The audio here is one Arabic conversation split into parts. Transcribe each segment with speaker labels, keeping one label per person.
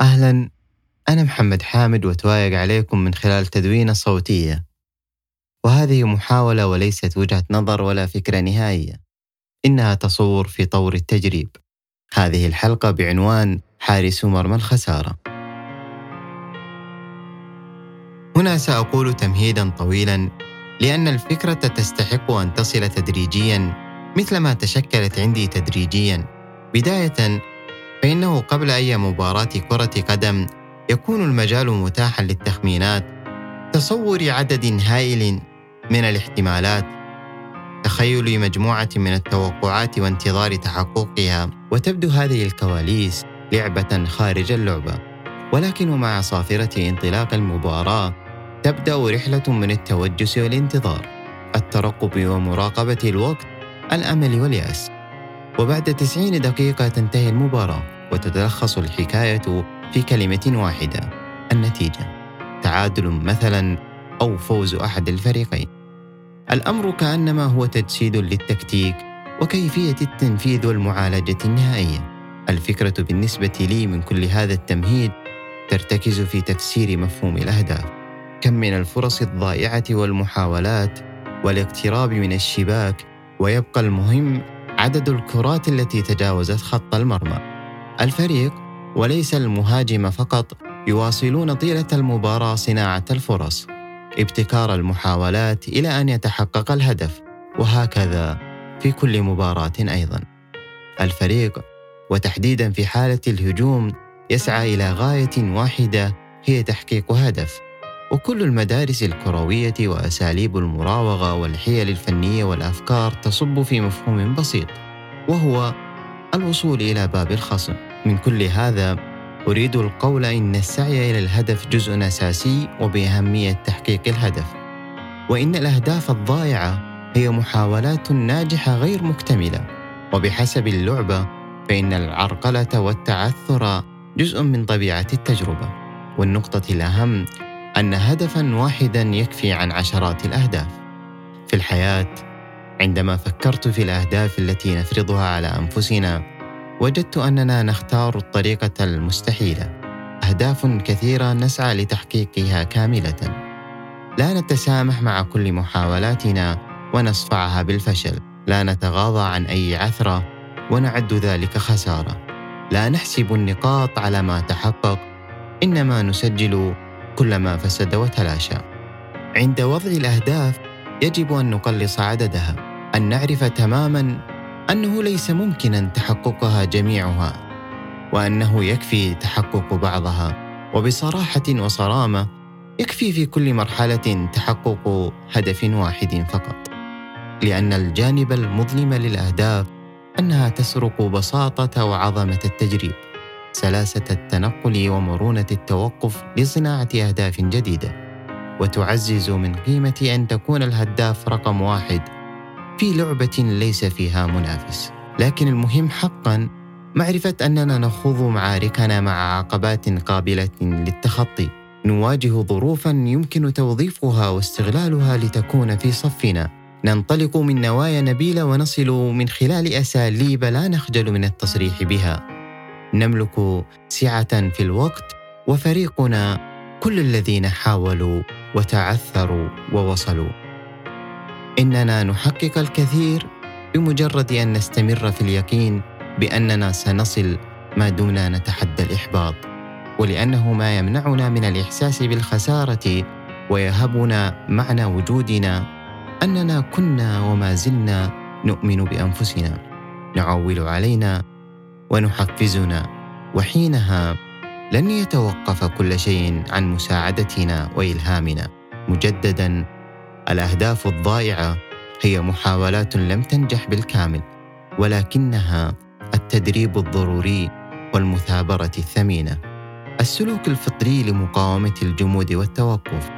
Speaker 1: أهلا. أنا محمد حامد وتوايق عليكم من خلال تدوينة صوتية. وهذه محاولة وليست وجهة نظر ولا فكرة نهائية. إنها تصور في طور التجريب. هذه الحلقة بعنوان حارس مرمى الخسارة؟ هنا سأقول تمهيدا طويلا لأن الفكرة تستحق أن تصل تدريجيا مثل ما تشكلت عندي تدريجيا. بداية فإنه قبل أي مباراة كرة قدم يكون المجال متاحا للتخمينات تصور عدد هائل من الاحتمالات تخيل مجموعة من التوقعات وانتظار تحققها وتبدو هذه الكواليس لعبة خارج اللعبة. ولكن مع صافرة انطلاق المباراة تبدأ رحلة من التوجس والانتظار الترقب ومراقبة الوقت الأمل واليأس. وبعد 90 دقيقة تنتهي المباراة وتتلخص الحكاية في كلمة واحدة النتيجة. تعادل مثلا أو فوز أحد الفريقين. الأمر كأنما هو تجسيد للتكتيك وكيفية التنفيذ والمعالجة النهائية. الفكرة بالنسبة لي من كل هذا التمهيد ترتكز في تفسير مفهوم الأهداف. كم من الفرص الضائعة والمحاولات والاقتراب من الشباك ويبقى المهم عدد الكرات التي تجاوزت خط المرمى. الفريق وليس المهاجم فقط يواصلون طيلة المباراة صناعة الفرص. ابتكار المحاولات إلى أن يتحقق الهدف وهكذا في كل مباراة أيضا. الفريق وتحديدا في حالة الهجوم يسعى إلى غاية واحدة هي تحقيق هدف وكل المدارس الكروية وأساليب المراوغة والحيل الفنية والأفكار تصب في مفهوم بسيط وهو الوصول إلى باب الخصم. من كل هذا أريد القول إن السعي إلى الهدف جزء أساسي وبأهمية تحقيق الهدف وإن الأهداف الضائعة هي محاولات ناجحة غير مكتملة. وبحسب اللعبة فإن العرقلة والتعثر جزء من طبيعة التجربة. والنقطة الأهم أن هدفا واحدا يكفي عن عشرات الأهداف. في الحياة عندما فكرت في الأهداف التي نفرضها على أنفسنا وجدت أننا نختار الطريقة المستحيلة. أهداف كثيرة نسعى لتحقيقها كاملة. لا نتسامح مع كل محاولاتنا ونصفعها بالفشل. لا نتغاضى عن أي عثرة ونعد ذلك خسارة. لا نحسب النقاط على ما تحقق إنما نسجل كل ما فسد وتلاشى. عند وضع الأهداف يجب أن نقلص عددها أن نعرف تماما أنه ليس ممكنا تحققها جميعها وأنه يكفي تحقق بعضها. وبصراحة وصرامة يكفي في كل مرحلة تحقق هدف واحد فقط. لأن الجانب المظلم للأهداف أنها تسرق بساطة وعظمة التجريب. سلاسة التنقل ومرونة التوقف لصناعة أهداف جديدة وتعزز من قيمة أن تكون الهداف رقم واحد في لعبة ليس فيها منافس. لكن المهم حقا معرفة أننا نخوض معاركنا مع عقبات قابلة للتخطي. نواجه ظروفا يمكن توظيفها واستغلالها لتكون في صفنا. ننطلق من نوايا نبيلة ونصل من خلال أساليب لا نخجل من التصريح بها. نملك سعة في الوقت وفريقنا كل الذين حاولوا وتعثروا ووصلوا. إننا نحقق الكثير بمجرد أن نستمر في اليقين بأننا سنصل ما دمنا نتحدى الإحباط ولأنه ما يمنعنا من الإحساس بالخسارة ويهبنا معنى وجودنا أننا كنا وما زلنا نؤمن بأنفسنا. نعول علينا ونحفزنا. وحينها لن يتوقف كل شيء عن مساعدتنا وإلهامنا. مجددا الأهداف الضائعة هي محاولات لم تنجح بالكامل ولكنها التدريب الضروري والمثابرة الثمينة. السلوك الفطري لمقاومة الجمود والتوقف.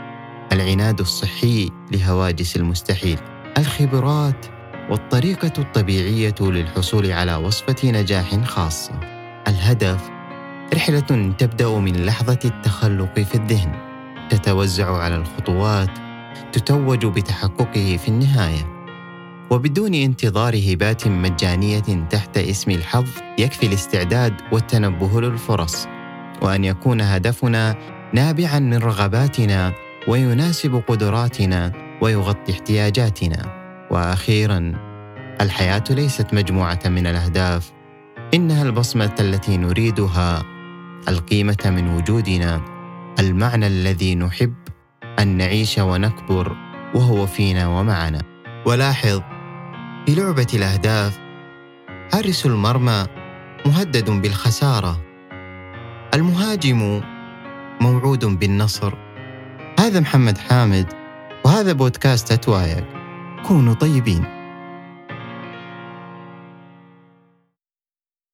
Speaker 1: العناد الصحي لهواجس المستحيل. الخبرات والطريقة الطبيعية للحصول على وصفة نجاح خاصه الهدف رحلة تبدأ من لحظة التخلق في الذهن. تتوزع على الخطوات تتوج بتحققه في النهاية. وبدون انتظار هبات مجانية تحت اسم الحظ يكفي الاستعداد والتنبه للفرص. وأن يكون هدفنا نابعا من رغباتنا ويناسب قدراتنا ويغطي احتياجاتنا. وأخيرا الحياة ليست مجموعة من الأهداف. إنها البصمة التي نريدها القيمة من وجودنا المعنى الذي نحب أن نعيش ونكبر وهو فينا ومعنا. ولاحظ في لعبة الأهداف حارس المرمى مهدد بالخسارة. المهاجم موعود بالنصر. هذا محمد حامد وهذا بودكاست أتوايق كونوا طيبين.